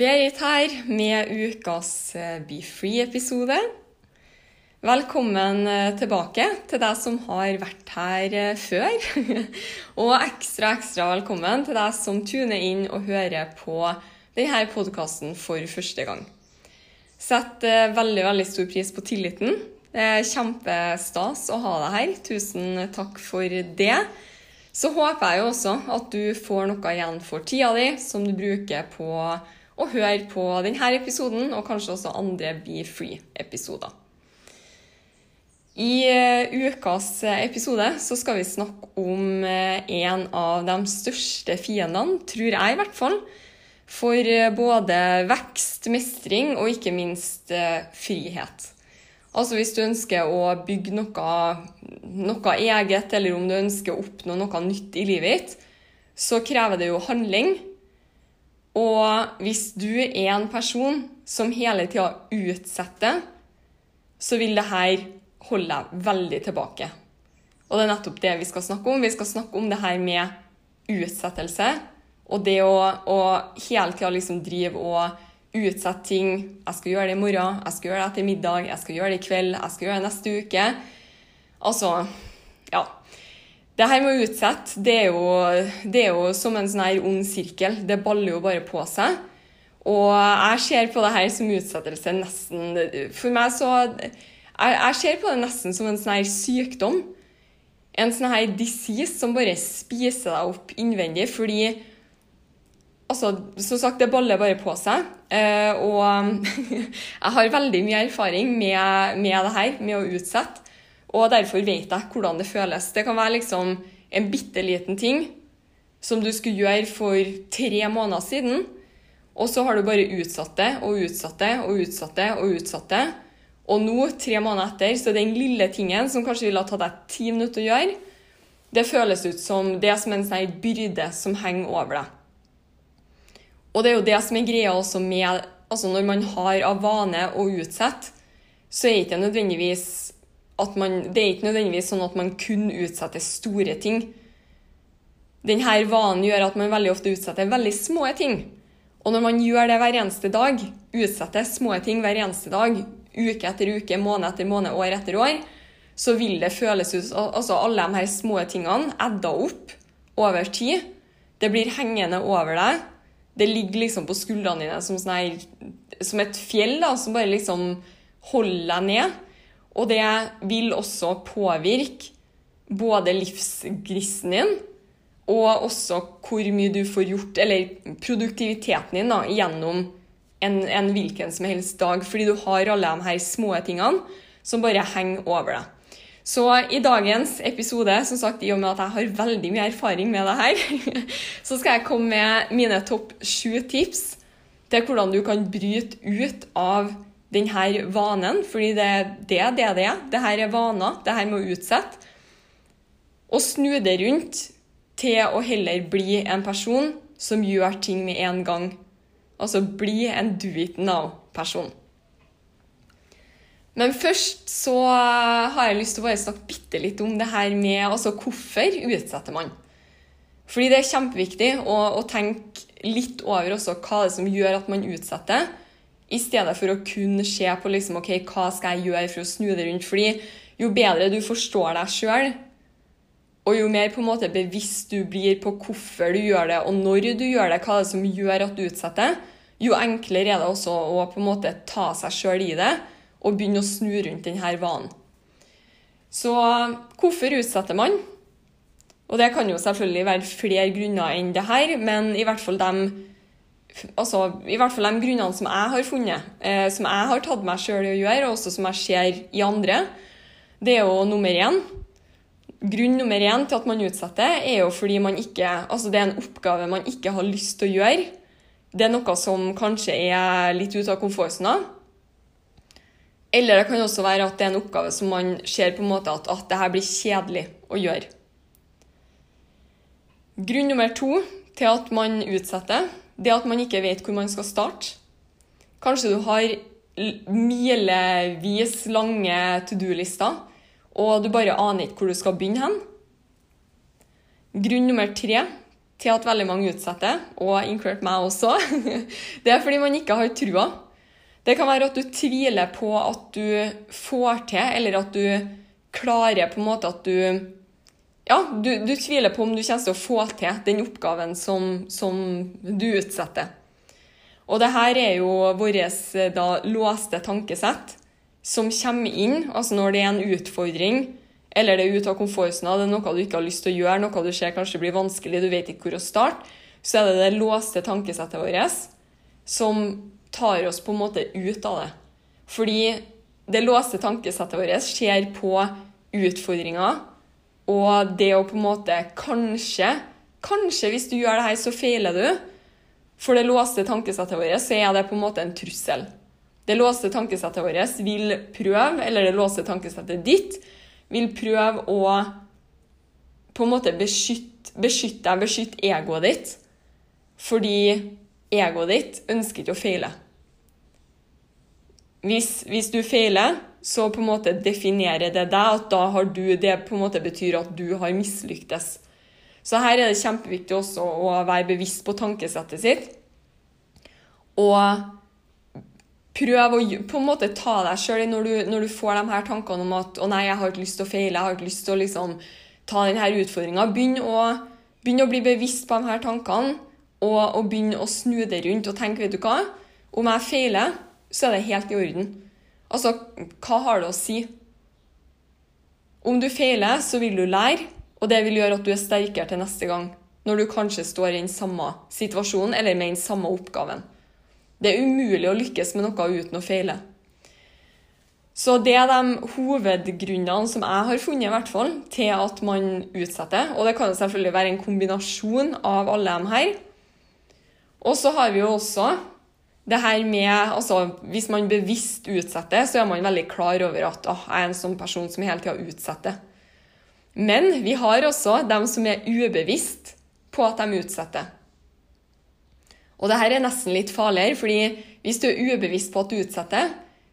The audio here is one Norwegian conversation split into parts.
Berit her med ukas eh, Be Free-episode. Velkommen eh, tilbake til deg som har vært her eh, før. Og ekstra, ekstra velkommen til deg som tuner inn og hører på denne podkasten for første gang. Setter veldig, veldig stor pris på tilliten. Det er kjempestas å ha deg her. Tusen takk for det. Så håper jeg jo også at du får noe igjen for tida di som du bruker på å høre på denne episoden, og kanskje også andre Be Free-episoder. I eh, ukas eh, episode så skal vi snakke om eh, en av de største fiendene, tror jeg i hvert fall, for både vekst, mestring og ikke minst frihet. Altså hvis du ønsker å bygge noe, noe eget, eller om du ønsker å oppnå noe nytt i livet ditt, så krever det jo handling. Og hvis du er en person som hele tida utsetter, så vil det her holde deg veldig tilbake. Og det er nettopp det vi skal snakke om. Vi skal snakke om det her med utsettelse. Og det å, å hele tida liksom drive og utsette ting. Jeg skal gjøre det i morgen, jeg skal gjøre det etter middag, jeg skal gjøre det i kveld, jeg skal gjøre det neste uke. Altså, ja. Det her med å utsette, det er, jo, det er jo som en sånn her ond sirkel. Det baller jo bare på seg. Og jeg ser på det her som utsettelse nesten For meg så Jeg, jeg ser på det nesten som en sånn her sykdom. En sånn her disease som bare spiser deg opp innvendig, fordi Altså, som sagt, det baller bare på seg. Eh, og jeg har veldig mye erfaring med, med det her, med å utsette. Og derfor vet jeg hvordan det føles. Det kan være liksom en bitte liten ting som du skulle gjøre for tre måneder siden, og så har du bare utsatt det og utsatt det og utsatt det og utsatt det. Og nå, tre måneder etter, så den lille tingen som kanskje ville ha tatt deg ti minutter å gjøre, det føles ut som det er som en sånn byrde som henger over deg. Og det er jo det som er greia også med altså Når man har av vane å utsette, så er det ikke nødvendigvis at man, det er ikke nødvendigvis sånn at man kun utsetter store ting. Denne vanen gjør at man veldig ofte utsetter veldig små ting. Og når man gjør det hver eneste dag, utsetter små ting hver eneste dag, uke etter uke, måned etter måned, år etter år, så vil det føles ut Altså alle de her små tingene edda opp over tid. Det blir hengende over deg. Det ligger liksom på skuldrene dine som, sånne, som et fjell da, som bare liksom holder deg ned. Og det vil også påvirke både livsgrisen din og også hvor mye du får gjort, eller produktiviteten din, da, gjennom en, en hvilken som helst dag. Fordi du har alle de her små tingene som bare henger over deg. Så i dagens episode, som sagt, i og med at jeg har veldig mye erfaring med det her, så skal jeg komme med mine topp sju tips til hvordan du kan bryte ut av denne vanen, fordi det er det det er. Det, det er vaner. Det her må utsette. Og snu det rundt til å heller bli en person som gjør ting med en gang. Altså bli en do it now-person. Men først så har jeg lyst til å bare snakke bitte litt om det her med altså hvorfor utsetter man. Fordi det er kjempeviktig å, å tenke litt over også hva det er som gjør at man utsetter, i stedet for å kun se på liksom, ok, hva skal jeg gjøre for å snu det rundt. Fordi jo bedre du forstår deg sjøl, og jo mer på en måte bevisst du blir på hvorfor du gjør det, og når du gjør det, hva det er som gjør at du utsetter, jo enklere er det også å på en måte ta seg sjøl i det og begynne å snu rundt denne vanen. Så hvorfor utsetter man? Og det kan jo selvfølgelig være flere grunner enn det her, men i hvert fall de, altså, i hvert fall de grunnene som jeg har funnet, eh, som jeg har tatt meg sjøl i å gjøre, og også som jeg ser i andre, det er jo nummer én. Grunn nummer én til at man utsetter, er jo fordi man ikke, altså det er en oppgave man ikke har lyst til å gjøre. Det er noe som kanskje er litt ute av komfortsona. Eller det kan også være at det er en oppgave som man ser på en måte at, at det her blir kjedelig å gjøre. Grunn nummer to til at man utsetter, det at man ikke vet hvor man skal starte. Kanskje du har milevis lange to do-lister, og du bare aner ikke hvor du skal begynne hen. Grunn nummer tre til at veldig mange utsetter, og inkludert meg også, det er fordi man ikke har trua. Det kan være at du tviler på at du får til, eller at du klarer på en måte at du Ja, du, du tviler på om du kommer til å få til den oppgaven som, som du utsetter. Og det her er jo vårt låste tankesett som kommer inn, altså når det er en utfordring, eller det er ute av komfortsona, det er noe du ikke har lyst til å gjøre, noe du ser kanskje blir vanskelig, du vet ikke hvor å starte, så er det det låste tankesettet vårt som tar oss på en måte ut av det. Fordi det låste tankesettet vårt ser på utfordringer, og det å på en måte kanskje Kanskje hvis du gjør det her, så feiler du. For det låste tankesettet vårt så er det på en måte en trussel. Det låste tankesettet vårt vil prøve, eller det låste tankesettet ditt vil prøve å på en måte beskytte, beskytte deg, beskytte egoet ditt. Fordi egoet ditt ønsker ikke å feile. Hvis, hvis, du feiler, så på en måte definerer det deg at da har du Det på en måte betyr at du har mislyktes. Så her er det kjempeviktig også å være bevisst på tankesettet sitt. Og prøve å på en måte ta deg sjøl når, når, du får de her tankene om at 'Å nei, jeg har ikke lyst til å feile', jeg har ikke lyst til å liksom ta denne utfordringa. Begynn, begynn, å bli bevisst på de her tankene, og, og begynn å snu det rundt og tenke 'Vet du hva? Om jeg feiler' så er det helt i orden. Altså, hva har det å si? Om du feiler, så vil du lære, og det vil gjøre at du er sterkere til neste gang. Når du kanskje står i den samme situasjonen eller med den samme oppgaven. Det er umulig å lykkes med noe uten å feile. Så det er de hovedgrunnene som jeg har funnet i hvert fall, til at man utsetter. Og det kan selvfølgelig være en kombinasjon av alle de her. Og så har vi jo også det her med altså, Hvis man bevisst utsetter, så er man veldig klar over at oh, jeg er en sånn person som hele tida utsetter. Men vi har også dem som er ubevisst på at de utsetter. Og det her er nesten litt farligere, fordi hvis du er ubevisst på at du utsetter,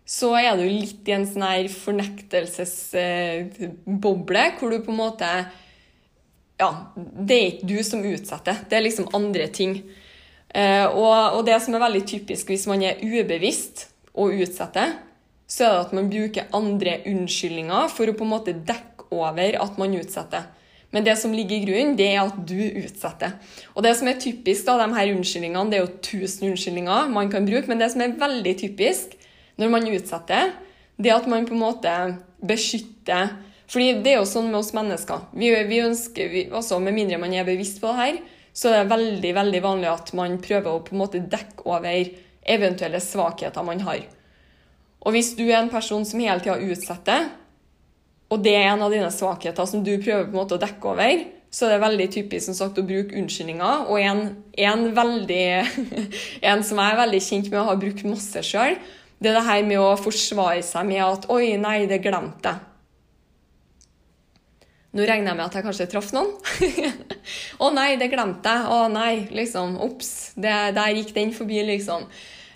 så er du litt i en sånn her fornektelsesboble, hvor du på en måte Ja, det er ikke du som utsetter, det er liksom andre ting. Eh, og, og, det som er veldig typisk hvis man er ubevisst og utsetter, så er det at man bruker andre unnskyldninger for å på en måte dekke over at man utsetter. Men det som ligger i grunnen, det er at du utsetter. Og det som er typisk av de her unnskyldningene, det er jo tusen unnskyldninger man kan bruke, men det som er veldig typisk når man utsetter, det er at man på en måte beskytter fordi det er jo sånn med oss mennesker. Vi, vi ønsker, vi, altså Med mindre man er bevisst på det her, så det er veldig veldig vanlig at man prøver å på en måte dekke over eventuelle svakheter man har. Og hvis du er en person som hele tida utsetter, og det er en av dine svakheter som du prøver på en måte å dekke over, så er det veldig typisk som sagt, å bruke unnskyldninger. Og en, en, veldig, en som jeg er veldig kjent med å ha brukt masse sjøl, det er det her med å forsvare seg med at 'oi, nei, det glemte jeg'. Nå regner jeg med at jeg kanskje traff noen. Å nei, det glemte jeg. Å nei, liksom. Ops. Der gikk den forbi, liksom.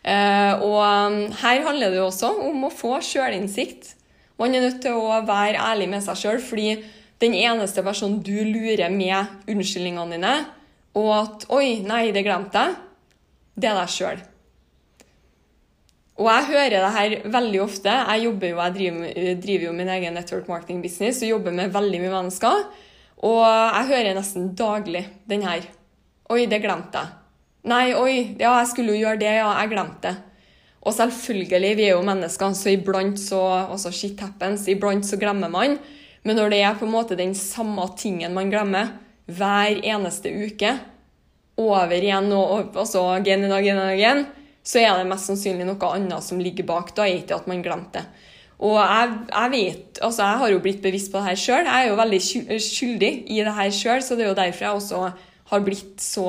Eh, og um, her handler det jo også om å få sjølinnsikt. Man er nødt til å være ærlig med seg sjøl, fordi den eneste personen du lurer med unnskyldningene dine, og at 'oi, nei, det glemte jeg', det er deg sjøl. Og jeg hører det her veldig ofte. Jeg jobber jo, jeg driver, driver jo min egen network marketing business og jobber med veldig mye mennesker. Og jeg hører nesten daglig den her. Oi, det glemte jeg. Nei, oi, ja, jeg skulle jo gjøre det, ja, jeg glemte det. Og selvfølgelig, vi er jo mennesker, så iblant så altså shit happens, iblant så glemmer man. Men når det er på en måte den samme tingen man glemmer hver eneste uke, over igjen og altså again and again and again, så er det mest sannsynlig noe annet som ligger bak. Da er det at man glemte det. Og jeg, jeg vet Altså, jeg har jo blitt bevisst på det her sjøl. Jeg er jo veldig skyldig i det her sjøl, så det er jo derfor jeg også har blitt så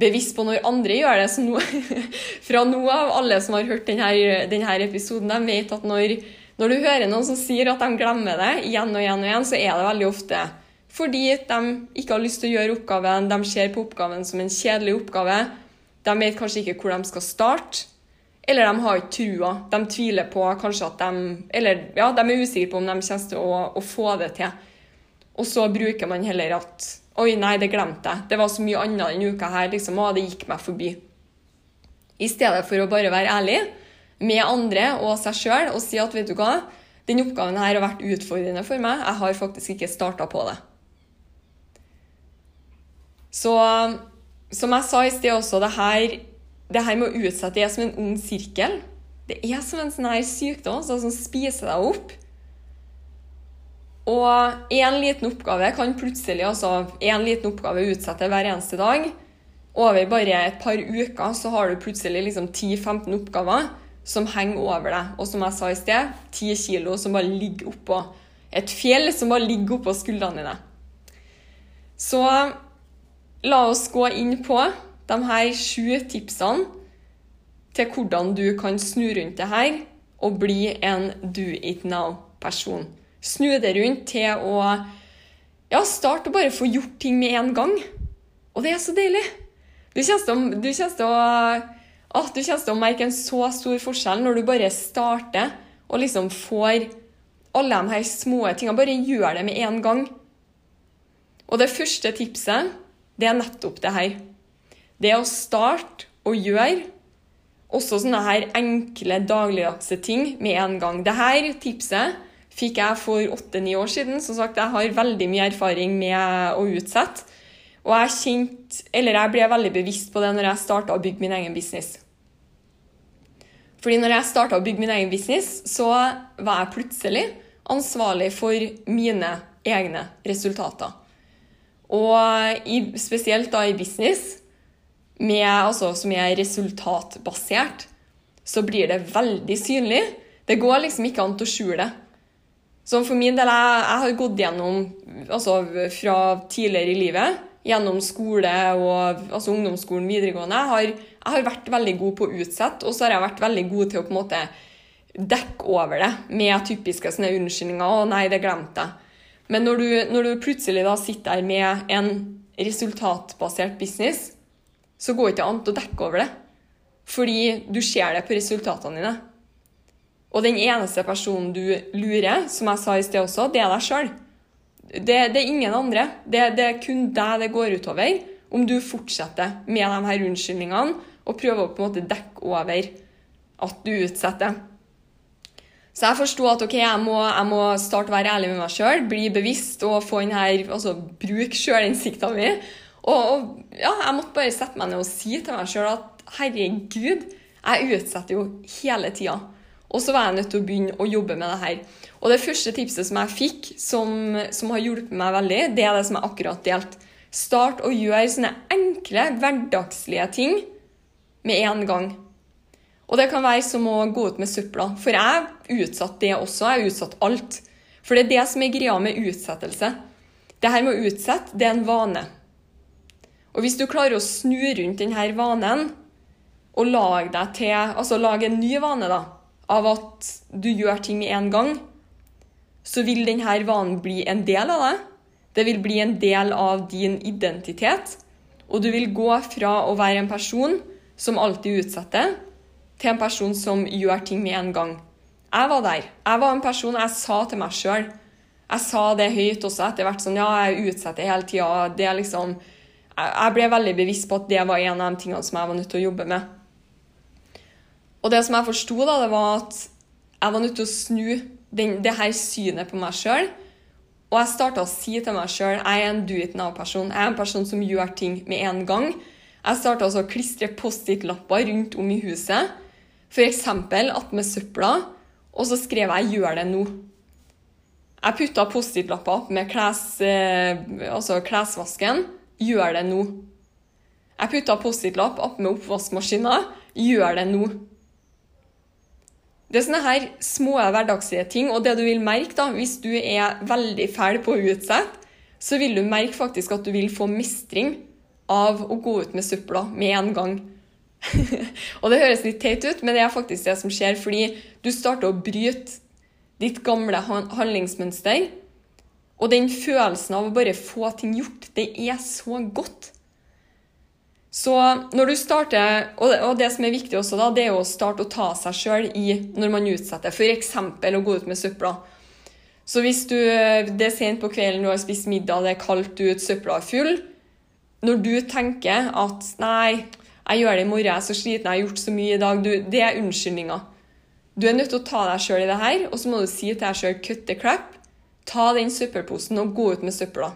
bevisst på når andre gjør det. Så nå, fra nå av, alle som har hørt denne, denne episoden, de vet at når, når du hører noen som sier at de glemmer det igjen og igjen og igjen, så er det veldig ofte fordi de ikke har lyst til å gjøre oppgaven, de ser på oppgaven som en kjedelig oppgave, de vet kanskje ikke hvor de skal starte. Eller de har ikke trua. De tviler på kanskje at de Eller ja, de er usikre på om de kommer til å, å få det til. Og så bruker man heller at Oi, nei, det glemte jeg. Det var så mye annet denne uka her. liksom, Å, det gikk meg forbi. I stedet for å bare være ærlig med andre og seg sjøl og si at vet du hva, den oppgaven her har vært utfordrende for meg. Jeg har faktisk ikke starta på det. Så som jeg sa i sted også, det her, det her med å utsette er som en ond sirkel. Det er som en sånn her sykdom altså, som spiser deg opp. Og én liten oppgave kan plutselig altså en liten oppgave utsette hver eneste dag. Over bare et par uker så har du plutselig liksom 10-15 oppgaver som henger over deg. Og som jeg sa i sted, 10 kilo som bare ligger oppå et fjell som bare ligger oppå skuldrene dine. Så la oss gå inn på de her sju tipsene til hvordan du kan snu rundt det her og bli en do it now-person. Snu det rundt til å ja, starte å bare få gjort ting med en gang. Og det er så deilig. Du kommer til å, å, ah, å merke en så stor forskjell når du bare starter og liksom får alle de her små tingene. Bare gjør det med en gang. Og det første tipset, det er nettopp det her. Det å starte og gjøre også sånne her enkle, dagligdagse ting med en gang. Dette tipset fikk jeg for åtte-ni år siden. Som sagt, jeg har veldig mye erfaring med å utsette. Og jeg kjent, jeg ble veldig bevisst på det når jeg starta å bygge min egen business. Fordi når jeg starta å bygge min egen business, så var jeg plutselig ansvarlig for mine egne resultater. Og i, spesielt da i business, med, altså, som er resultatbasert, så blir det veldig synlig. Det går liksom ikke an å skjule det. Så for min del, jeg, jeg har gått gjennom altså fra tidligere i livet, gjennom skole og altså ungdomsskolen, videregående. Jeg har, jeg har vært veldig god på å utsette, og så har jeg vært veldig god til å på en måte dekke over det med typiske sånne unnskyldninger. 'Å nei, det glemte jeg'. Men når du, når du plutselig sitter der med en resultatbasert business, så går det ikke an å dekke over det. Fordi du ser det på resultatene dine. Og den eneste personen du lurer, som jeg sa i sted også, det er deg sjøl. Det, det, er ingen andre. Det, det, er kun deg det går utover om du fortsetter med de her unnskyldningene og prøver å på en måte dekke over at du utsetter. Så jeg forsto at okay, jeg må, jeg må, starte å være ærlig med meg sjøl, bli bevisst og få her, altså bruke sjølinnsikta mi. Og, og, ja, jeg måtte bare sette meg ned og si til meg sjøl at herregud, jeg utsetter jo hele tida. Og så var jeg nødt til å begynne å jobbe med det her. Og det første tipset som jeg fikk, som, som har hjulpet meg veldig, det er det som jeg akkurat delte. Start å gjøre sånne enkle, hverdagslige ting med en gang. Og det kan være som å gå ut med søpla. For jeg utsatte det også. Jeg utsatte alt. For det er det som er greia med utsettelse. Det her med å utsette, det er en vane. Og hvis du klarer å snu rundt denne vanen og lage deg til Altså lage en ny vane, da av at du gjør ting med en gang, så vil denne vanen bli en del av deg. Det vil bli en del av din identitet. Og du vil gå fra å være en person som alltid utsetter, til en person som gjør ting med en gang. Jeg var der. Jeg var en person jeg sa til meg sjøl. Jeg sa det høyt også etter hvert. sånn, Ja, jeg utsetter hele tida. Det er liksom Jeg ble veldig bevisst på at det var en av de tingene som jeg var nødt til å jobbe med. Og det som jeg forsto, da, det var at jeg var nødt til å snu den, det her synet på meg sjøl. Og jeg starta å si til meg sjøl jeg er en do it now-person. Jeg er en person som gjør ting med en gang. Jeg starta å klistre Post-It-lapper rundt om i huset. F.eks. attmed søpla. Og så skrev jeg 'gjør det nå'. Jeg putta Post-It-lapper med kles, eh, altså klesvasken. 'Gjør det nå'. Jeg putta Post-It-lapp opp med oppvaskmaskina. 'Gjør det nå'. Det er sånne her små hverdagslige ting, og det du vil merke da, hvis du er veldig fæl på å utsette, så vil du merke faktisk at du vil få mestring av å gå ut med søpla med en gang. og det høres litt teit ut, men det er faktisk det som skjer, fordi du starter å bryte ditt gamle handlingsmønster. Og den følelsen av å bare få ting gjort, det er så godt. Så når du starter, og det som er viktig også, da, det er å starte å ta seg sjøl i når man utsetter. F.eks. å gå ut med søpla. Så hvis du, det er sent på kvelden, du har spist middag, det er kaldt ut, søpla er full Når du tenker at 'nei, jeg gjør det i morgen, jeg er så sliten, jeg har gjort så mye i dag', du, det er unnskyldninger. Du er nødt til å ta deg sjøl i det her, og så må du si til deg sjøl 'cut the crap'. Ta den søppelposen og gå ut med søpla.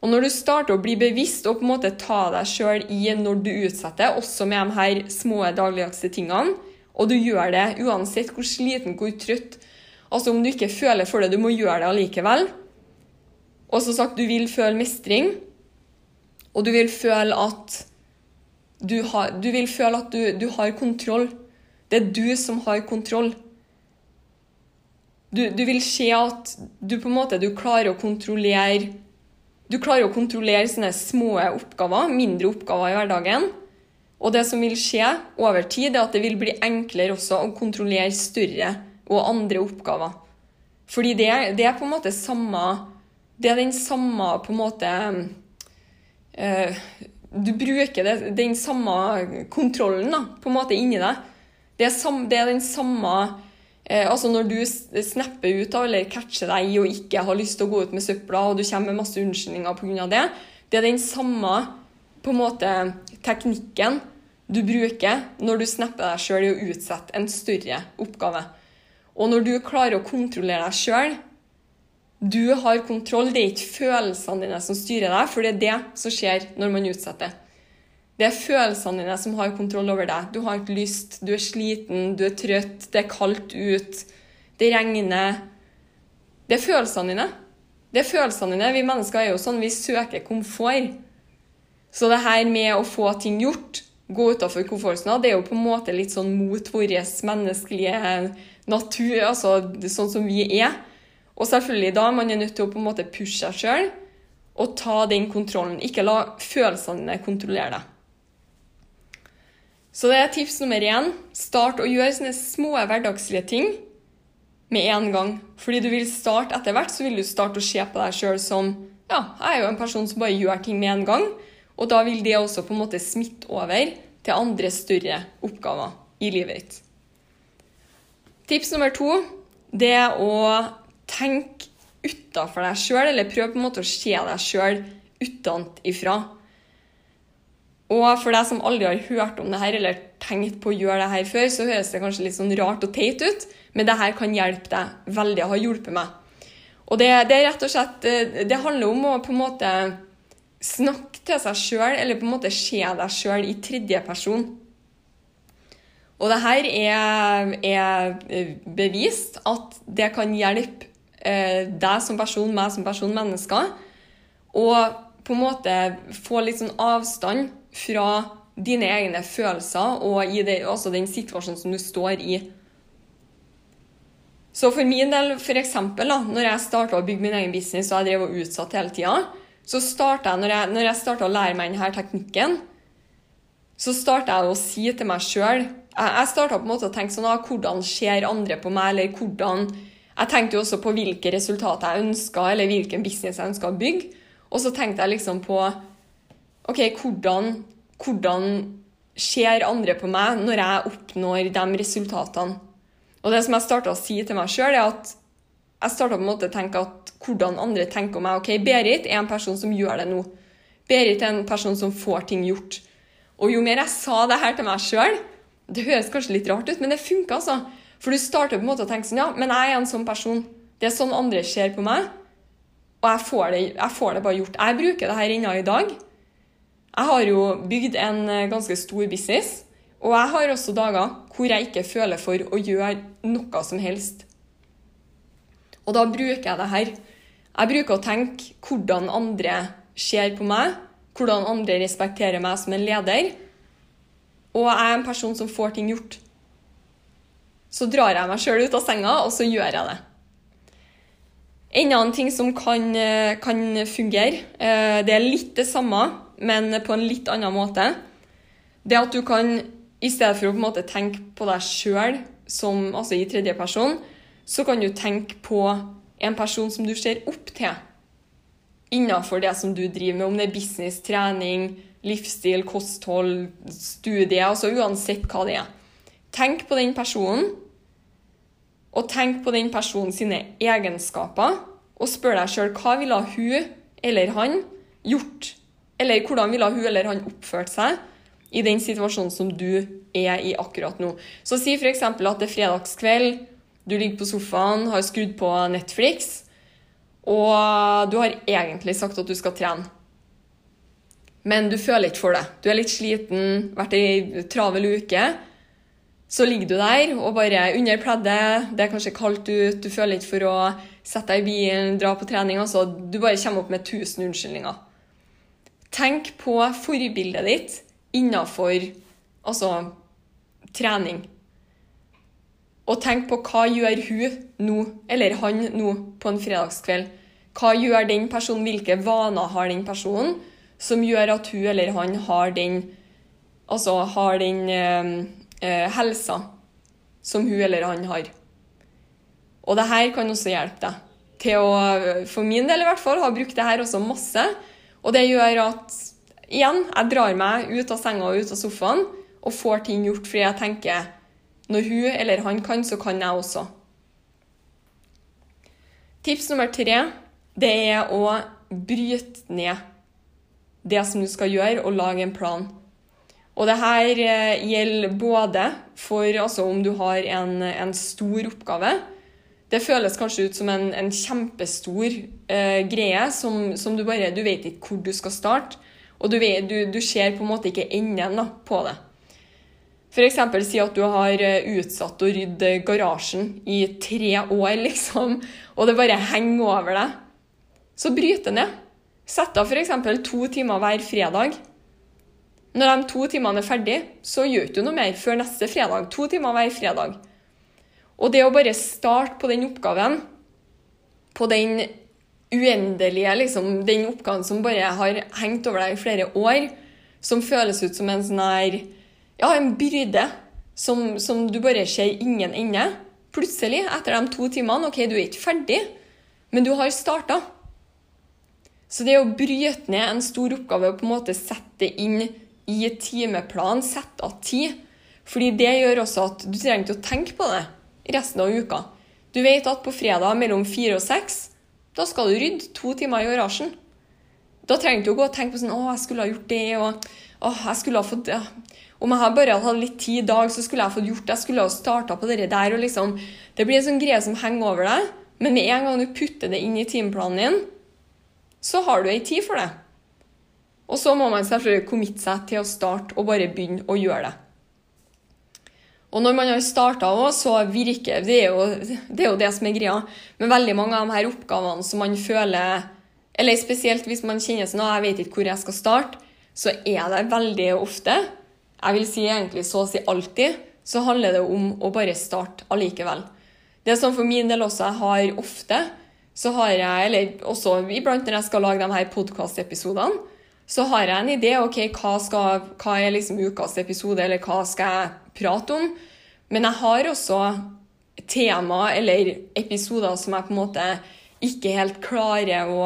Og når du starter å bli bevisst og på en måte ta deg sjøl i når du utsetter, også med de her små dagligdagse tingene, og du gjør det uansett hvor sliten, hvor trøtt Altså om du ikke føler for det, du må gjøre det allikevel. Og som sagt, du vil føle mestring, og du vil føle at du har, du vil føle at du, du har kontroll. Det er du som har kontroll. Du, du, vil se at du på en måte du klarer å kontrollere du klarer å kontrollere sånne små oppgaver, mindre oppgaver i hverdagen. Og det som vil skje over tid, er at det vil bli enklere også å kontrollere større og andre oppgaver. Fordi det, det er på en måte samme Det er den samme på en måte Du bruker det, den samme kontrollen da, på en måte inni deg. Det er, sam, det er den samme Eh, altså Når du snapper ut av eller catcher deg i og ikke har lyst til å gå ut med søpla, og du kommer med masse unnskyldninger pga. det, det er den samme på en måte teknikken du bruker når du snapper deg sjøl i å utsette en større oppgave. Og når du klarer å kontrollere deg sjøl Du har kontroll, det er ikke følelsene dine som styrer deg, for det er det som skjer når man utsetter. Det er følelsene dine som har kontroll over deg. Du har ikke lyst, du er sliten, du er trøtt, det er kaldt ut, det regner. Det er følelsene dine. Det er følelsene dine. Vi mennesker er jo sånn, vi søker komfort. Så det her med å få ting gjort, gå utafor komfortsona, det er jo på en måte litt sånn mot vår menneskelige natur, altså sånn som vi er. Og selvfølgelig da man er nødt til å på en måte pushe seg sjøl og ta den kontrollen. Ikke la følelsene dine kontrollere deg. Så det er tips nummer én. Start å gjøre sånne små hverdagslige ting med en gang. Fordi du vil starte etter hvert, så vil du starte å se på deg sjøl som ja, jeg er jo en person som bare gjør ting med en gang. Og da vil det også på en måte smitte over til andre større oppgaver i livet ditt. Tips nummer to det er å tenke utafor deg sjøl, eller prøve på en måte å se deg sjøl utenfra. Og for deg som aldri har hørt om det her eller tenkt på å gjøre det her før, så høres det kanskje litt sånn rart og teit ut, men det her kan hjelpe deg veldig. Har hjulpet meg. Og det, det, er rett og slett eh, Det handler om å på en måte snakke til seg sjøl, eller på en måte se deg sjøl i tredje person. Og det her er, er, eh, bevist at det kan hjelpe deg som person, meg som person, mennesker, og på en måte få litt sånn avstand fra dine egne følelser og i det, også den situasjonen som du står i. Så for min del, for da, når jeg starta å bygge min egen business og jeg drev og utsatt hele tida, så starta jeg, når jeg, når jeg å lære meg denne teknikken, så starta jeg å si til meg sjøl Jeg, jeg starta på en måte å tenke sånn ah, Hvordan ser andre på meg? Eller hvordan Jeg tenkte jo også på hvilke resultater jeg ønska, eller hvilken business jeg ønska å bygge. Og så tenkte jeg liksom på OK, hvordan, hvordan ser andre på meg når jeg oppnår de resultatene? Og det som jeg starta å si til meg sjøl, er at jeg starta på en måte å tenke at hvordan andre tenker om meg. OK, Berit er en person som gjør det nå. Berit er en person som får ting gjort. Og jo mer jeg sa det her til meg sjøl Det høres kanskje litt rart ut, men det funka, altså. For du starter på en måte å tenke sånn Ja, men jeg er en sånn person. Det er sånn andre ser på meg. Og jeg får, det, jeg får det bare gjort. Jeg bruker det her ennå i dag. Jeg har jo bygd en eh, ganske stor business, og jeg har også dager hvor jeg ikke føler for å gjøre noe som helst. Og da bruker jeg det her. Jeg bruker å tenke hvordan andre ser på meg, hvordan andre respekterer meg som en leder. Og jeg er en person som får ting gjort. Så drar jeg meg sjøl ut av senga, og så gjør jeg det. En annen ting som kan, eh, kan fungere, eh, det er litt det samme, men på en litt annen måte. Det at du kan, i stedet for å på en måte tenke på deg sjøl, altså i tredje person, så kan du tenke på en person som du ser opp til innenfor det som du driver med, om det er business, trening, livsstil, kosthold, studie, altså uansett hva det er. Tenk på den personen, og tenk på den personen sine egenskaper, og spør deg sjøl hva ville hun eller han gjort, eller hvordan ville hun eller han oppført seg i den situasjonen som du er i akkurat nå. Så si f.eks. at det er fredagskveld, du ligger på sofaen, har skrudd på Netflix, og du har egentlig sagt at du skal trene. Men du føler ikke for det. Du er litt sliten, vært ei travel uke. Så ligger du der og bare under pleddet, det er kanskje kaldt ut, du føler ikke for å sette deg i bilen, dra på trening. Altså, du bare kommer opp med tusen unnskyldninger. Tenk på forbildet ditt innafor altså, trening. Og tenk på hva gjør hun nå, eller han nå, på en fredagskveld. Hva gjør den personen, hvilke vaner har den personen som gjør at hun eller han har den, altså har den eh, eh, helsa som hun eller han har. Og det her kan også hjelpe deg til å, for min del i hvert fall, har brukt det her også masse. Og det gjør at igjen, jeg drar meg ut av senga og ut av sofaen og får ting gjort fordi jeg tenker når hun eller han kan, så kan jeg også. Tips nummer tre det er å bryte ned det som du skal gjøre, og lage en plan. Og det her eh, gjelder både for altså, om du har en, en, stor oppgave. Det føles kanskje ut som en, en kjempestor eh, greie som, som, du bare Du vet ikke hvor du skal starte. Og du, vet, du, du ser på en måte ikke enden da, på det. F.eks. si at du har eh, utsatt å rydde garasjen i tre år, liksom, og det bare henger over deg. Så bryt det ned. Sett av f.eks. to timer hver fredag. Når de to timene er ferdig, så gjør du noe mer før neste fredag. To timer hver fredag. Og det å bare starte på den oppgaven, på den uendelige liksom, Den oppgaven som bare har hengt over deg i flere år, som føles ut som en sånn her ja, en byrde som, som, du bare ser ingen ende. Plutselig, etter de to timene, OK, du er ikke ferdig, men du har starta. Så det å bryte ned en stor oppgave og på en måte sette det inn i timeplan, sette av tid fordi det gjør også at du trenger ikke å tenke på det resten av uka. Du vet at på fredag mellom fire og seks, da skal du rydde to timer i garasjen. Da trenger du ikke å gå og tenke på sånn 'Å, jeg skulle ha gjort det', og 'Å, jeg skulle ha fått det'. om jeg bare hadde hatt litt tid i dag, så skulle jeg fått gjort det. Jeg skulle ha starta på det der. og liksom, Det blir en sånn greie som henger over deg. Men med en gang du putter det inn i timeplanen din, så har du ei tid for det. Og så må man selvfølgelig committe seg til å starte og bare begynne å gjøre det. Og når man har starta òg, så virker det er, jo, det er jo det som er greia. Men veldig mange av de her oppgavene som man føler Eller spesielt hvis man kjenner sånn at jeg vet ikke hvor jeg skal starte, så er det veldig ofte jeg vil si egentlig så å si alltid, så handler det om å bare starte allikevel. Det sånn for min del også, jeg har ofte, så har jeg, eller også iblant når jeg skal lage de her podkastepisodene, så har jeg en idé. ok, Hva, skal, hva er liksom ukas episode, eller hva skal jeg prate om? Men jeg har også tema eller episoder som jeg på en måte ikke helt klarer å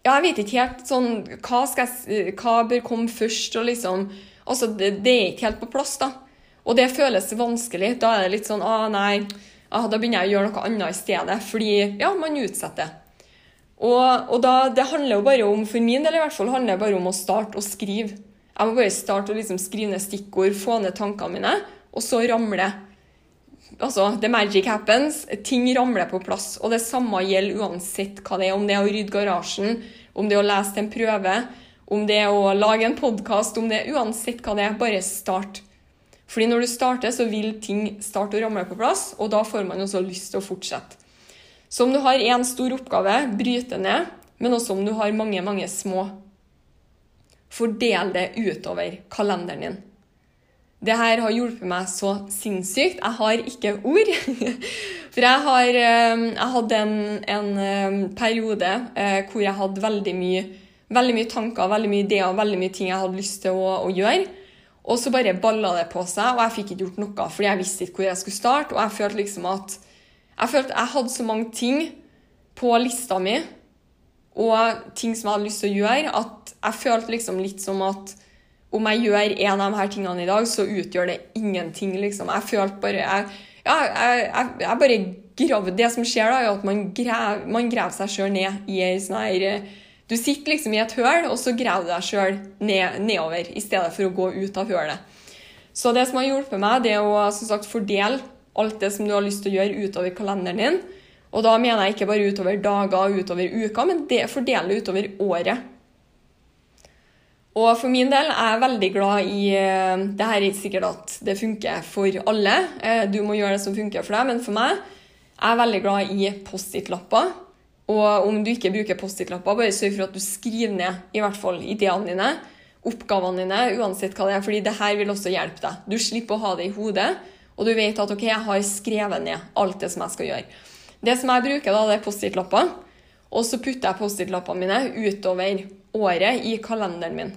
Ja, jeg vet ikke helt sånn Hva, jeg, hva bør komme først? og liksom Altså, det, det, er ikke helt på plass, da. Og det føles vanskelig. Da er det litt sånn ah, nei, ah, da begynner jeg å gjøre noe annet i stedet. Fordi ja, man utsetter. Og, og da, det handler jo bare om, for min del i hvert fall, handler det bare om å starte å skrive. Jeg må bare starte å liksom skrive ned stikkord, få ned tankene mine, og så ramle. Altså, the magic happens. Ting ramler på plass. Og det samme gjelder uansett hva det er. Om det er å rydde garasjen, om det er å lese til en prøve, om det er å lage en podkast, om det er uansett hva det er, bare start. Fordi når du starter, så vil ting starte å ramle på plass, og da får man også lyst til å fortsette. Så om du har én stor oppgave, bryt det ned, men også om du har mange, mange små. Fordel det utover kalenderen din. det her har hjulpet meg så sinnssykt. Jeg har ikke ord. For jeg har eh, jeg hadde en, en eh, periode eh, hvor jeg hadde veldig mye, veldig mye tanker, veldig mye ideer, veldig mye ting jeg hadde lyst til å, å gjøre. Og så bare balla det på seg, og jeg fikk ikke gjort noe fordi jeg visste ikke hvor jeg skulle starte. Og jeg følte liksom at jeg følte jeg hadde så mange ting på lista mi og ting som jeg hadde lyst til å gjøre, at jeg følte liksom litt som at om jeg gjør en av de her tingene i dag, så utgjør det ingenting, liksom. Jeg følte bare Jeg, ja, jeg, jeg, jeg bare gravde Det som skjer, da, er at man graver, man graver seg sjøl ned i ei sånn her Du sitter liksom i et høl, og så graver du deg sjøl ned, nedover, i stedet for å gå ut av hølet. Så det som har hjulpet meg, det er å som sagt, fordele alt det som du har lyst til å gjøre, utover kalenderen din. Og da mener jeg ikke bare utover dager og utover uka, men det fordeler utover året. Og for min del er jeg veldig glad i eh, Det her er ikke sikkert at det funker for alle. Eh, du må gjøre det som funker for deg, men for meg jeg er veldig glad i Post-It-lapper. Og om du ikke bruker Post-It-lapper, bare sørg for at du skriver ned i hvert fall ideene dine, oppgavene dine, uansett hva det er, fordi det her vil også hjelpe deg. Du slipper å ha det i hodet, og du vet at OK, jeg har skrevet ned alt det som jeg skal gjøre. Det som jeg bruker, da, det er Post-It-lapper. Og så putter jeg Post-It-lappene mine utover året i kalenderen min.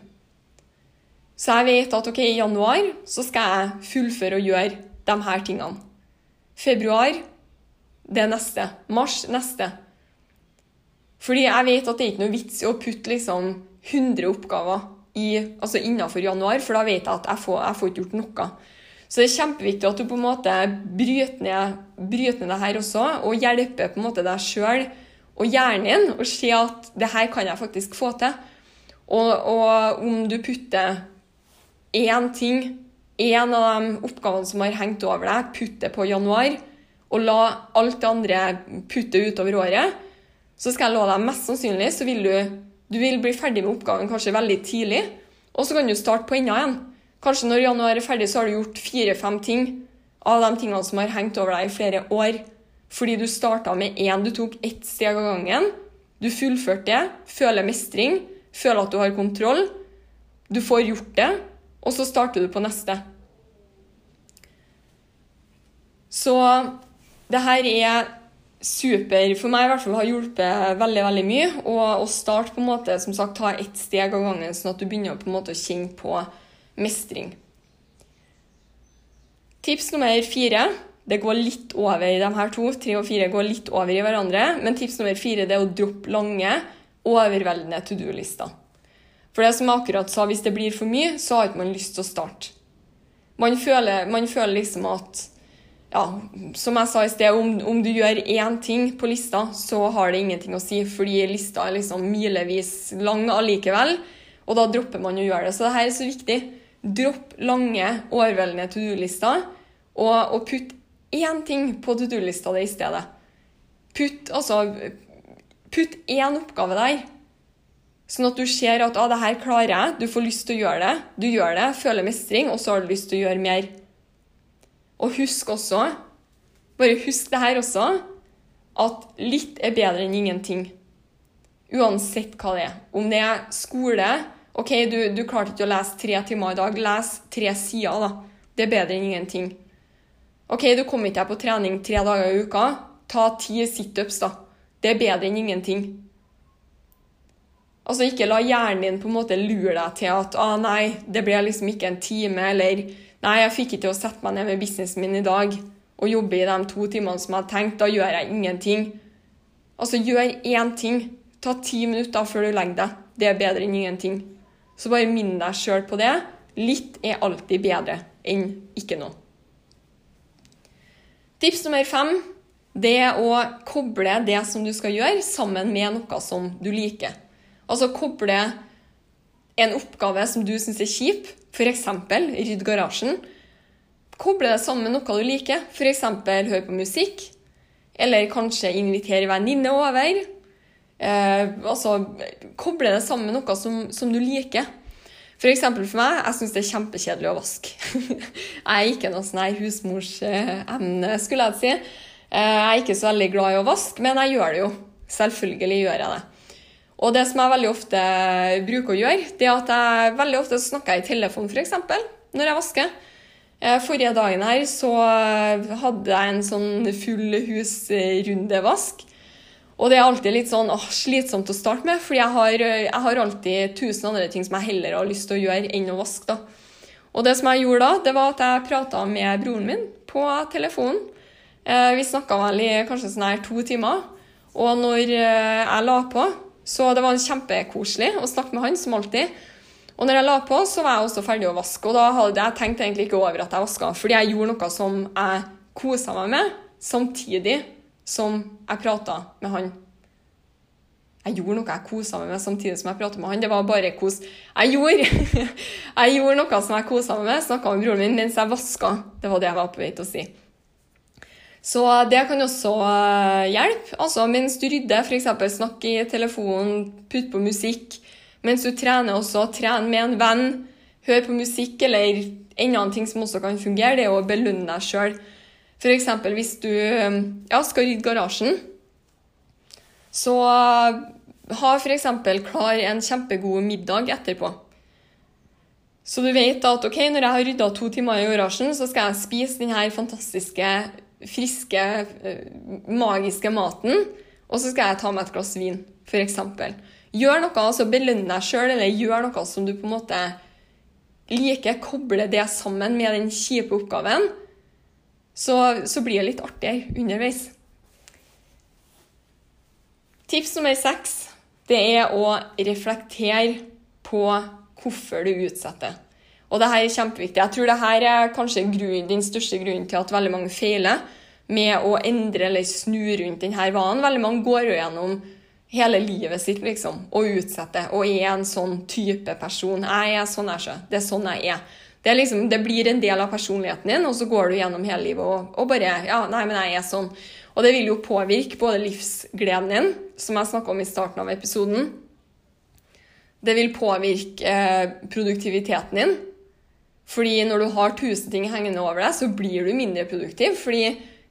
Så jeg vet at ok, i januar så skal jeg fullføre og gjøre de her tingene. Februar det neste. Mars neste. Fordi jeg vet at det er ikke noe vits i å putte liksom 100 oppgaver altså innenfor januar, for da vet jeg at jeg får, jeg får ikke gjort noe. Så det er kjempeviktig at du på en måte bryter ned, bryter ned det her også, og hjelper på en måte deg sjøl og hjernen din å se at det her kan jeg faktisk få til. Og, og om du putter én ting, én av de oppgavene som har hengt over deg, putter på januar, og la alt det andre putte utover året, så skal jeg love deg mest sannsynlig så vil du, du vil bli ferdig med oppgaven kanskje veldig tidlig, og så kan du starte på enda igjen. Kanskje når januar er ferdig, så har du gjort fire-fem ting av de tingene som har hengt over deg i flere år. Fordi du starta med én, du tok ett steg av gangen. Du fullførte det, føler mestring, føler at du har kontroll. Du får gjort det, og så starter du på neste. Så det her er super For meg i hvert fall har hjulpet veldig veldig mye. Og å starte på en måte, som sagt, ta ett steg av gangen, sånn at du begynner på en måte å kjenne på mestring. Tips nummer fire. Det går litt over i de her to. Tre og fire går litt over i hverandre. Men tips nummer fire det er å droppe lange, overveldende to do-lister. For det som jeg akkurat sa, hvis det blir for mye, så har ikke man lyst til å starte. Man føler, man føler liksom at ja, som jeg sa i sted, om, om, du gjør én ting på lista, så har det ingenting å si, fordi lista er liksom milevis lang allikevel. Og da dropper man å gjøre det. Så det her er så viktig. Dropp lange, overveldende to do-lister, og, og, putt én ting på to do-lista di i stedet. Putt altså Putt én oppgave der. Sånn at du ser at ah, det her klarer jeg, du får lyst til å gjøre det. Du gjør det, føler mestring, og så har du lyst til å gjøre mer. Og husk også, bare husk det her også, at litt er bedre enn ingenting. Uansett hva det er. Om det er skole OK, du, du klarte ikke å lese tre timer i dag. Les tre sider, da. Det er bedre enn ingenting. OK, du kom ikke deg på trening tre dager i uka. Ta ti situps, da. Det er bedre enn ingenting. Altså, ikke la hjernen din på en måte lure deg til at ah, nei, det ble liksom ikke en time, eller nei, jeg fikk ikke til å sette meg ned med businessen min i dag og jobbe i de to timene som jeg hadde tenkt. Da gjør jeg ingenting. Altså, gjør én ting. Ta ti minutter før du legger deg. Det er bedre enn ingenting. Så bare minn deg sjøl på det. Litt er alltid bedre enn ikke noe. Tips nummer fem det er å koble det som du skal gjøre, sammen med noe som du liker. Altså koble en oppgave som du syns er kjip, f.eks. rydde garasjen. Koble det sammen med noe du liker, f.eks. høre på musikk. Eller kanskje invitere venninne over. Eh, altså koble det sammen med noe som, som du liker. For eksempel for meg, jeg syns det er kjempekjedelig å vaske. jeg er ikke noe sånn husmorsemne, skulle jeg si. Eh, jeg er ikke så veldig glad i å vaske, men jeg gjør det jo. Selvfølgelig gjør jeg det. Og det som jeg veldig ofte bruker å gjøre, det er at jeg veldig ofte snakker i telefon, f.eks. når jeg vasker. Eh, Forrige dagen her så hadde jeg en sånn full husrundevask. Og det er alltid litt sånn åh, slitsomt å starte med, fordi jeg har, eh, jeg har alltid tusen andre ting som jeg heller har lyst til å gjøre enn å vaske. da. Og det som jeg gjorde da, det var at jeg prata med broren min på telefonen. Eh, vi snakka vel i kanskje sånn her to timer. Og når eh, jeg la på, så det var kjempekoselig å snakke med han, som alltid. Og når jeg la på, så var jeg også ferdig å vaske. Og da hadde jeg tenkt egentlig ikke over at jeg vaska, fordi jeg gjorde noe som jeg kosa meg med, samtidig som jeg prata med han. Jeg gjorde noe jeg kosa meg med samtidig som jeg pratet med han. Det var bare kos. Jeg gjorde, jeg gjorde noe som jeg kosa meg med, snakka med broren min mens jeg vaska. Det var det jeg var på vei til å si. Så det kan også eh, hjelpe. Altså mens du rydder, f.eks. snakk i telefonen, putt på musikk. Mens du trener også, tren med en venn, hør på musikk eller en annen ting som også kan fungere, det er å belønne deg sjøl. F.eks. hvis du ja, skal rydde garasjen, så ha f.eks. klar en kjempegod middag etterpå. Så du vet at ok, når jeg har rydda to timer i garasjen, så skal jeg spise denne fantastiske, friske, eh, magiske maten. Og så skal jeg ta meg et glass vin, f.eks. Gjør noe, altså belønn deg sjøl, eller gjør noe som du på en måte liker. Koble det sammen med den kjipe oppgaven. Så, så blir det litt artigere underveis. Tips nummer seks det er å reflektere på hvorfor du utsetter. Og det her er kjempeviktig. Jeg tror det her er kanskje grunn, den største grunnen til at veldig mange feiler med å endre eller snu rundt denne vanen. Veldig mange går jo gjennom hele livet sitt liksom, og utsetter, og er en sånn type person. Jeg er sånn jeg er. Det er sånn jeg er. Det, liksom, det, blir en del av personligheten din, og så går du gjennom hele livet og, og bare Ja, nei, men jeg er sånn. Og det vil jo påvirke både livsgleden din, som jeg snakka om i starten av episoden. Det vil påvirke eh, produktiviteten din. Fordi når du har tusen ting hengende over deg, så blir du mindre produktiv. Fordi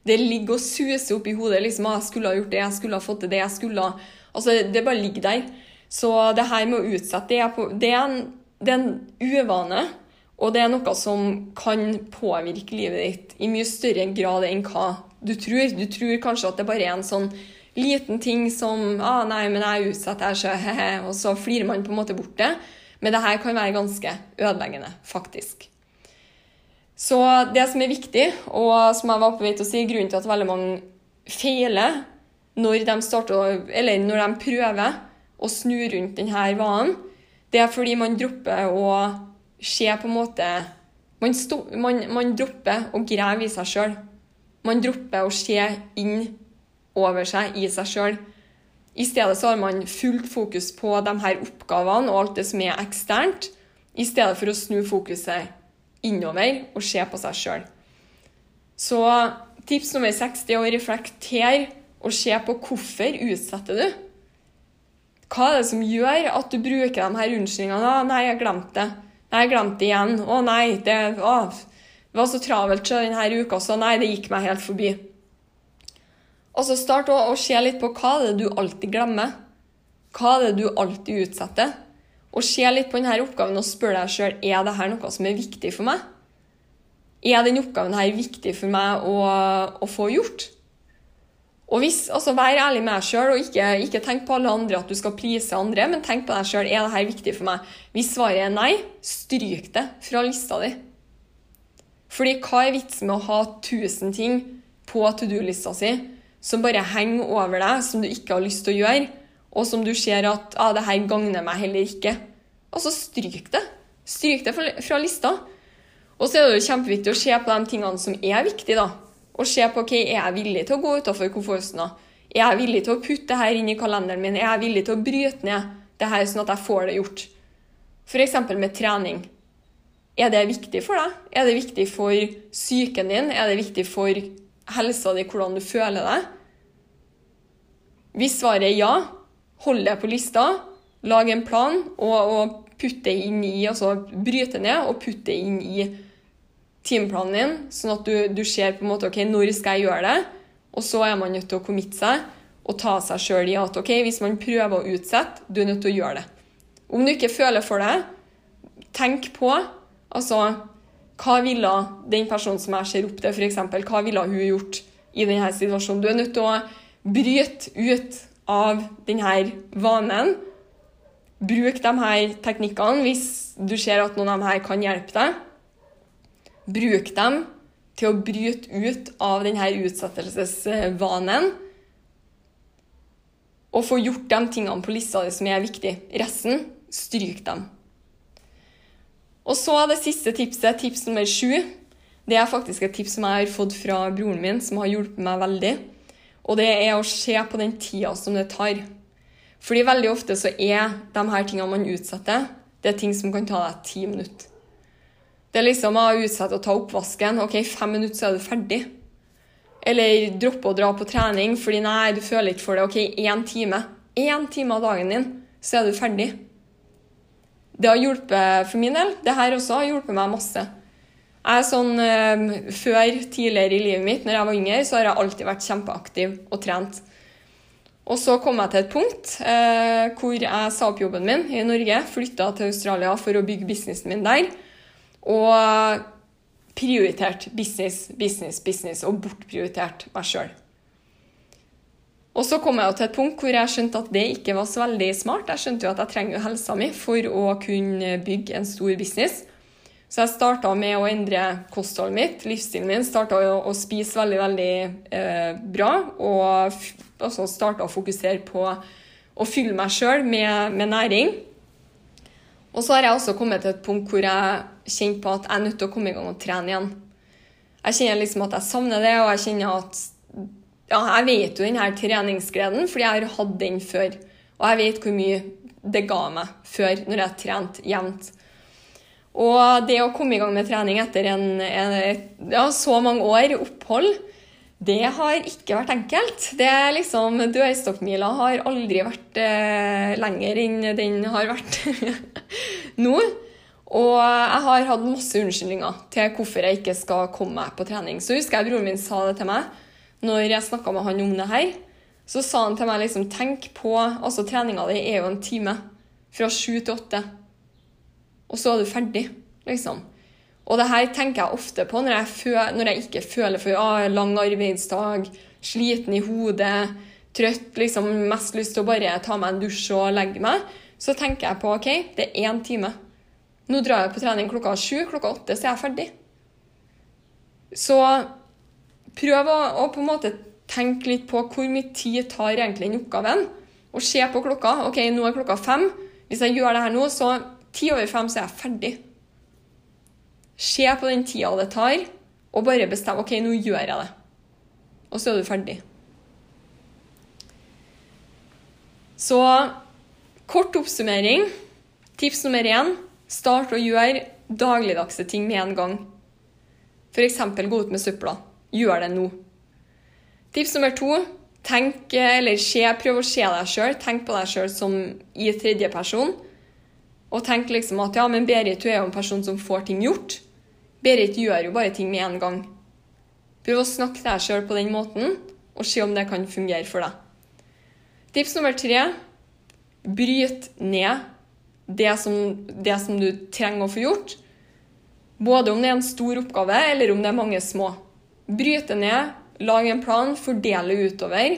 det ligger og suser opp i hodet. liksom, «Ah, 'Jeg skulle ha gjort det, jeg skulle ha fått til det, jeg skulle Altså, Det bare ligger der. Så det her med å utsette, det er, på, det er, en, det er en uvane. Og det er noe som kan påvirke livet ditt i mye større grad enn hva du tror. Du tror kanskje at det bare er en sånn liten ting som ah, 'Nei, men jeg er utsatt, jeg så he-he', og så flirer man på en måte bort det. Men det her kan være ganske ødeleggende, faktisk. Så det som er viktig, og som jeg var på vei til å si, grunnen til at veldig mange feiler når de, starter, når de prøver å snu rundt denne vanen, det er fordi man dropper å se på en måte Man, sto, man, man dropper å grave i seg sjøl. Man dropper å se inn over seg i seg sjøl. I stedet så har man fullt fokus på de her oppgavene og alt det som er eksternt, i stedet for å snu fokuset innover og se på seg sjøl. Så tips nummer seks er å reflektere og se på hvorfor utsetter du. Hva er det som gjør at du bruker de her unnskyldningene? 'Nei, jeg glemte det.' Jeg glemte igjen.' 'Å nei, det, å, det var så travelt denne uka, så nei, det gikk meg helt forbi.' Og så start å, å se litt på hva det er du alltid glemmer. Hva det er du alltid utsetter? Og se litt på denne oppgaven og spør deg sjøl er dette noe som er viktig for meg. Er denne oppgaven viktig for meg å, å få gjort? Og hvis, altså Vær ærlig med deg sjøl, og ikke, ikke, tenk på alle andre at du skal please andre, men tenk på deg sjøl er dette viktig for meg. Hvis svaret er nei, stryk det fra lista di. Fordi hva er vitsen med å ha 1000 ting på to do-lista si som bare henger over deg, som du ikke har lyst til å gjøre, og som du ser at ah, det her gagner meg heller ikke? Altså, stryk det. Stryk det fra lista. Og så er det jo kjempeviktig å se på de tingene som er viktige, da. Og se på ok, er jeg villig til å gå utenfor komfortsona. Er jeg villig til å putte det her inn i kalenderen min? Er jeg villig til å bryte ned det her sånn at jeg får det gjort? F.eks. med trening. Er det viktig for deg? Er det viktig for psyken din? Er det viktig for helsa di, hvordan du føler deg? Hvis svaret er ja, hold det på lista. Lag en plan og, og putt det inn i, altså bryte ned og putte det inn i timeplanen din, sånn at du, du, ser på en måte ok, når skal jeg gjøre det? Og så er man nødt til å committe seg og ta seg sjøl i at ok, hvis man prøver å utsette, du er nødt til å gjøre det. Om du ikke føler for det, tenk på Altså, Hva ville den personen som jeg ser opp til, f.eks., hva ville hun gjort i denne situasjonen? Du er nødt til å bryte ut av denne vanen. Bruk de her teknikkene hvis du ser at noen av dem her kan hjelpe deg. Bruk dem til å bryte ut av denne utsettelsesvanen. Og få gjort de tingene på lista di som er viktig. Resten, stryk dem. Og så det siste tipset, tips nummer sju. Det er faktisk et tips som jeg har fått fra broren min, som har hjulpet meg veldig. Og det er å se på den tida som det tar. Fordi veldig ofte så er de her tingene man utsetter, det er ting som kan ta deg ti minutter. Det er liksom å utsette å ta oppvasken. OK, fem minutter, så er du ferdig. Eller droppe å dra på trening fordi nei, du føler ikke for det. OK, én time. Én time av dagen din, så er du ferdig. Det har hjulpet for min del. Det her også har hjulpet meg masse. Jeg er sånn, eh, Før, tidligere i livet mitt, når jeg var yngre, så har jeg alltid vært kjempeaktiv og trent. Og så kom jeg til et punkt eh, hvor jeg sa opp jobben min i Norge, flytta til Australia for å bygge businessen min der, og prioritert business, business, business, og bortprioritert meg sjøl. Og så kom jeg jo til et punkt hvor jeg skjønte at det ikke var så veldig smart. Jeg skjønte jo at jeg trenger helsa mi for å kunne bygge en stor business. Så jeg starta med å endre kostholdet mitt, livsstilen min. Starta å, spise veldig, veldig eh, bra. Og også starta å fokusere på å fylle meg sjøl med, med, næring. Og så har jeg også kommet til et punkt hvor jeg kjenner på at jeg er nødt til å komme i gang og trene igjen. Jeg kjenner liksom at jeg savner det, og jeg kjenner at ja, jeg vet jo denne treningsgleden, fordi jeg har hatt den før. Og jeg vet hvor mye det ga meg før, når jeg trente jevnt. Og det å komme i gang med trening etter en, en, ja, så mange år opphold, det har ikke vært enkelt. Det er liksom, Dørstokkmila har aldri vært eh, lenger enn den har vært nå. Og jeg har hatt masse unnskyldninger til hvorfor jeg ikke skal komme meg på trening. Så husker jeg broren min sa det til meg når jeg snakka med han om det her, så sa han til meg liksom Tenk på Altså, treninga di er jo en time. Fra sju til åtte. Og så er du ferdig, liksom. Og det her tenker jeg ofte på når jeg, føler, når jeg ikke føler for ah, lang arbeidsdag, sliten i hodet, trøtt, liksom mest lyst til å bare ta meg en dusj og legge meg. Så tenker jeg på OK, det er én time. Nå drar jeg på trening klokka sju. Klokka åtte så er jeg ferdig. Så prøv å, å, på en måte tenke litt på hvor mye tid tar egentlig den oppgaven. Og se på klokka. OK, nå er klokka fem. Hvis jeg gjør det her nå, så ti over fem så er jeg ferdig. Se på den tida det tar, og bare bestem OK, nå gjør jeg det. Og så er du ferdig. Så kort oppsummering. Tips nummer én start å gjøre dagligdagse ting med en gang. F.eks. gå ut med søpla. Gjør det nå. Tips nummer to tenk, eller se, prøv å se deg sjøl. Tenk på deg sjøl som i tredjeperson. Og tenk liksom at ja, men Berit du er jo en person som får ting gjort. Berit gjør jo bare ting med en gang. Prøv å snakke til deg sjøl på den måten, og se om det kan fungere for deg. Tips nummer tre bryt ned det som, det som du trenger å få gjort. Både om det er en stor oppgave, eller om det er mange små. Bryt det ned, lag en plan, fordele utover.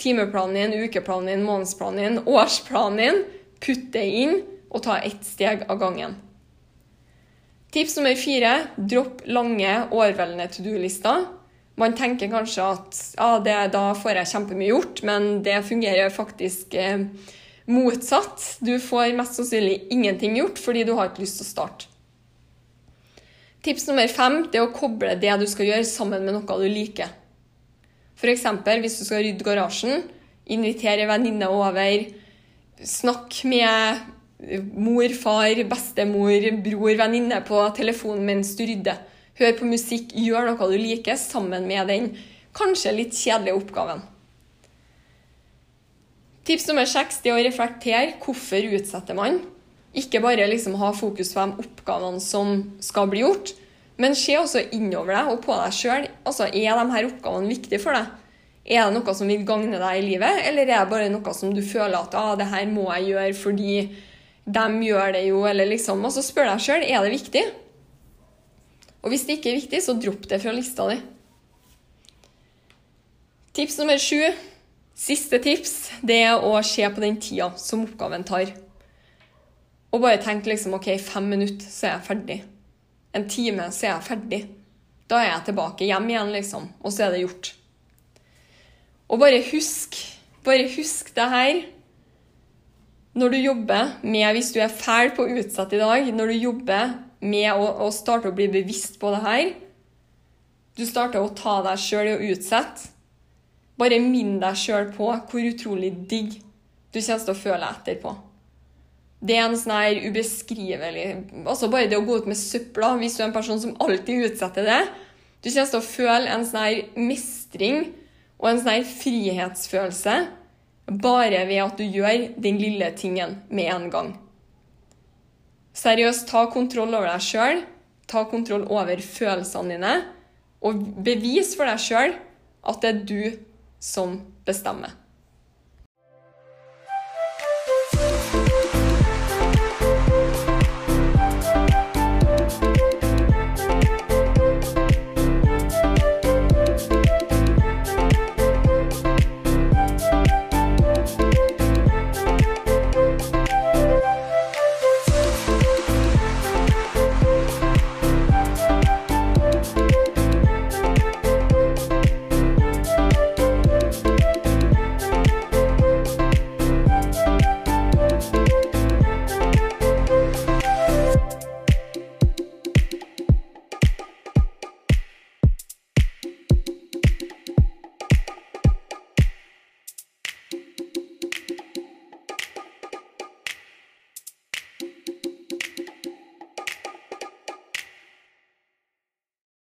Timeplanen din, ukeplanen din, månedsplanen din, årsplanen din. Putt det inn, og ta ett steg av gangen. Tips nummer fire dropp lange, overveldende to do-lister. Man tenker kanskje at ja, det, da får jeg kjempemye gjort, men det fungerer faktisk eh, motsatt. Du får mest sannsynlig ingenting gjort fordi du har ikke lyst til å starte. Tips nummer fem det er å koble det du skal gjøre, sammen med noe du liker. F.eks. hvis du skal rydde garasjen, invitere venninne over, snakk med mor, far, bestemor, bror, venninne på telefonen mens du rydder. Hør på musikk, gjør noe du liker, sammen med den kanskje litt kjedelige oppgaven. Tips nummer seks er å reflektere. Hvorfor utsetter man? Ikke bare liksom ha fokus på de oppgavene som skal bli gjort, men se også innover deg og på deg sjøl. Altså, er de her oppgavene viktige for deg? Er det noe som vil gagne deg i livet, eller er det bare noe som du føler at ah, det her må jeg gjøre fordi de gjør det jo, eller liksom Og så spør deg sjøl er det viktig. Og hvis det ikke er viktig, så dropp det fra lista di. Tips nummer sju, siste tips, det er å se på den tida som oppgaven tar. Og bare tenk liksom OK, fem minutter, så er jeg ferdig. En time, så er jeg ferdig. Da er jeg tilbake hjem igjen, liksom. Og så er det gjort. Og bare husk, bare husk det her når du jobber med Hvis du er fæl på å utsette i dag, når du jobber med å, å starte å bli bevisst på det her Du starter å ta deg sjøl i å utsette. Bare minn deg sjøl på hvor utrolig digg du kommer til å føle etterpå. Det er en sånn her ubeskrivelig Altså bare det å gå ut med søpla, hvis du er en person som alltid utsetter det Du kommer til å føle en sånn her mestring og en sånn her frihetsfølelse bare ved at du gjør den lille tingen med en gang. Seriøst, ta kontroll over deg sjøl. Ta kontroll over følelsene dine. Og bevis for deg sjøl at det er du som bestemmer.